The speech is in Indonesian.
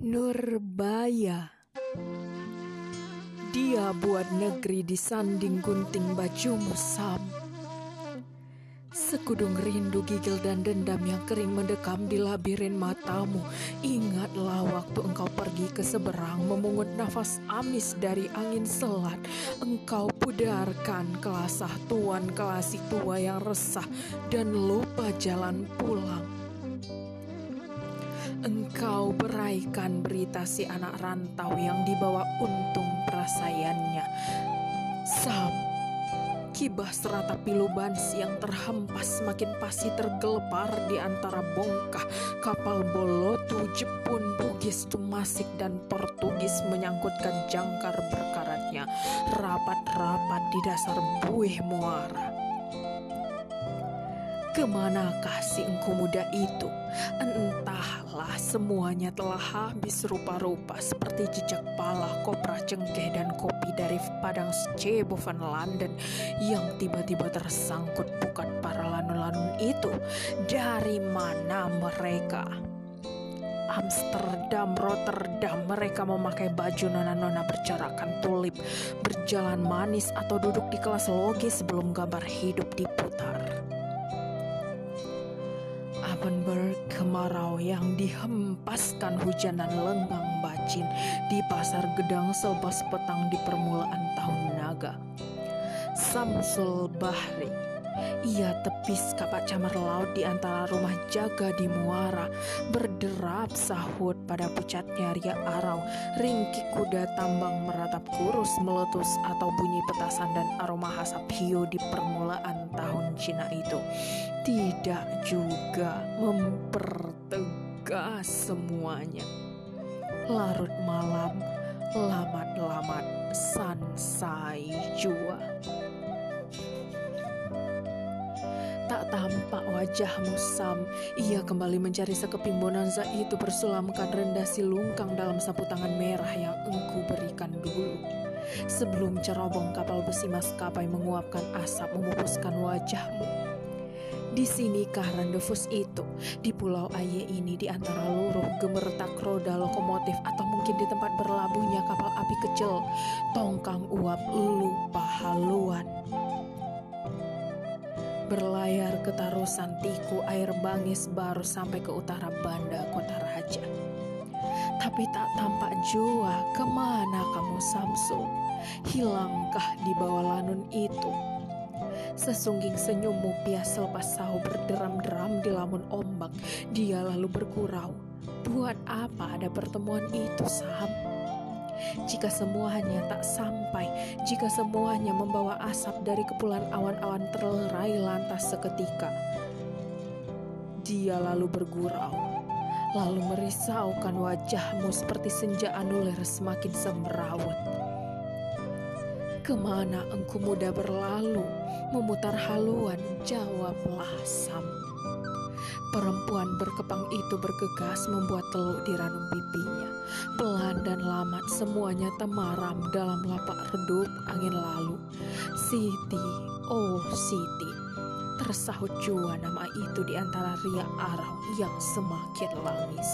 Nurbaya. Dia buat negeri di sanding gunting bajumu sam. Sekudung rindu gigil dan dendam yang kering mendekam di labirin matamu. Ingatlah waktu engkau pergi ke seberang memungut nafas amis dari angin selat. Engkau pudarkan kelasah tuan kelasi tua yang resah dan lupa jalan pulang. Engkau beraikan berita si anak rantau yang dibawa untung perasaannya. Sam, Kibah serata pilu bansi yang terhempas semakin pasti tergelepar di antara bongkah kapal bolotu Jepun, Bugis, Tumasik dan Portugis menyangkutkan jangkar berkaratnya rapat-rapat di dasar buih muara. Ke manakah si engkau muda itu? Entahlah semuanya telah habis rupa-rupa seperti jejak pala kopra cengkeh dan kopi dari padang Scebo van London yang tiba-tiba tersangkut pukat para lanun-lanun itu. Dari mana mereka? Amsterdam, Rotterdam, mereka memakai baju nona-nona bercarakan tulip, berjalan manis atau duduk di kelas logis sebelum gambar hidup diputar. Apenberg kemarau yang dihempaskan hujanan lengang bacin di pasar gedang selepas petang di permulaan tahun naga. Samsul Bahri ia tepis kapak camar laut di antara rumah jaga di muara, berderap sahut pada pucatnya ria arau, ringkik kuda tambang meratap kurus meletus atau bunyi petasan dan aroma hasap hiu di permulaan tahun Cina itu. Tidak juga mempertegas semuanya. Larut malam, lamat-lamat, sansai jua. Tak tampak wajahmu Sam. Ia kembali mencari sekeping bonanza itu Bersulamkan rendah si lungkang dalam sapu tangan merah yang engku berikan dulu. Sebelum cerobong kapal besi maskapai menguapkan asap memupuskan wajahmu. Di sinikah rendezvous itu? Di pulau Aye ini di antara luruh gemertak roda lokomotif atau mungkin di tempat berlabuhnya kapal api kecil tongkang uap lupa haluan berlayar ke tarusan tiku air bangis baru sampai ke utara banda kota raja. Tapi tak tampak jua ke mana kamu Samsul, hilangkah di bawah lanun itu? Sesungging senyummu pias selepas sahu berderam-deram di lamun ombak, dia lalu bergurau. Buat apa ada pertemuan itu, Sam? Jika semuanya tak sampai, jika semuanya membawa asap dari kepulan awan-awan terlerai lantas seketika. Dia lalu bergurau, lalu merisaukan wajahmu seperti senja anulir semakin semrawut. Ke mana engkau muda berlalu, memutar haluan, jawablah Sam. Perempuan berkepang itu bergegas membuat teluk di ranum pipinya. Pelan dan lamat semuanya temaram dalam lapak redup angin lalu. Siti, oh Siti, tersahut jua nama itu di antara ria arau yang semakin langis.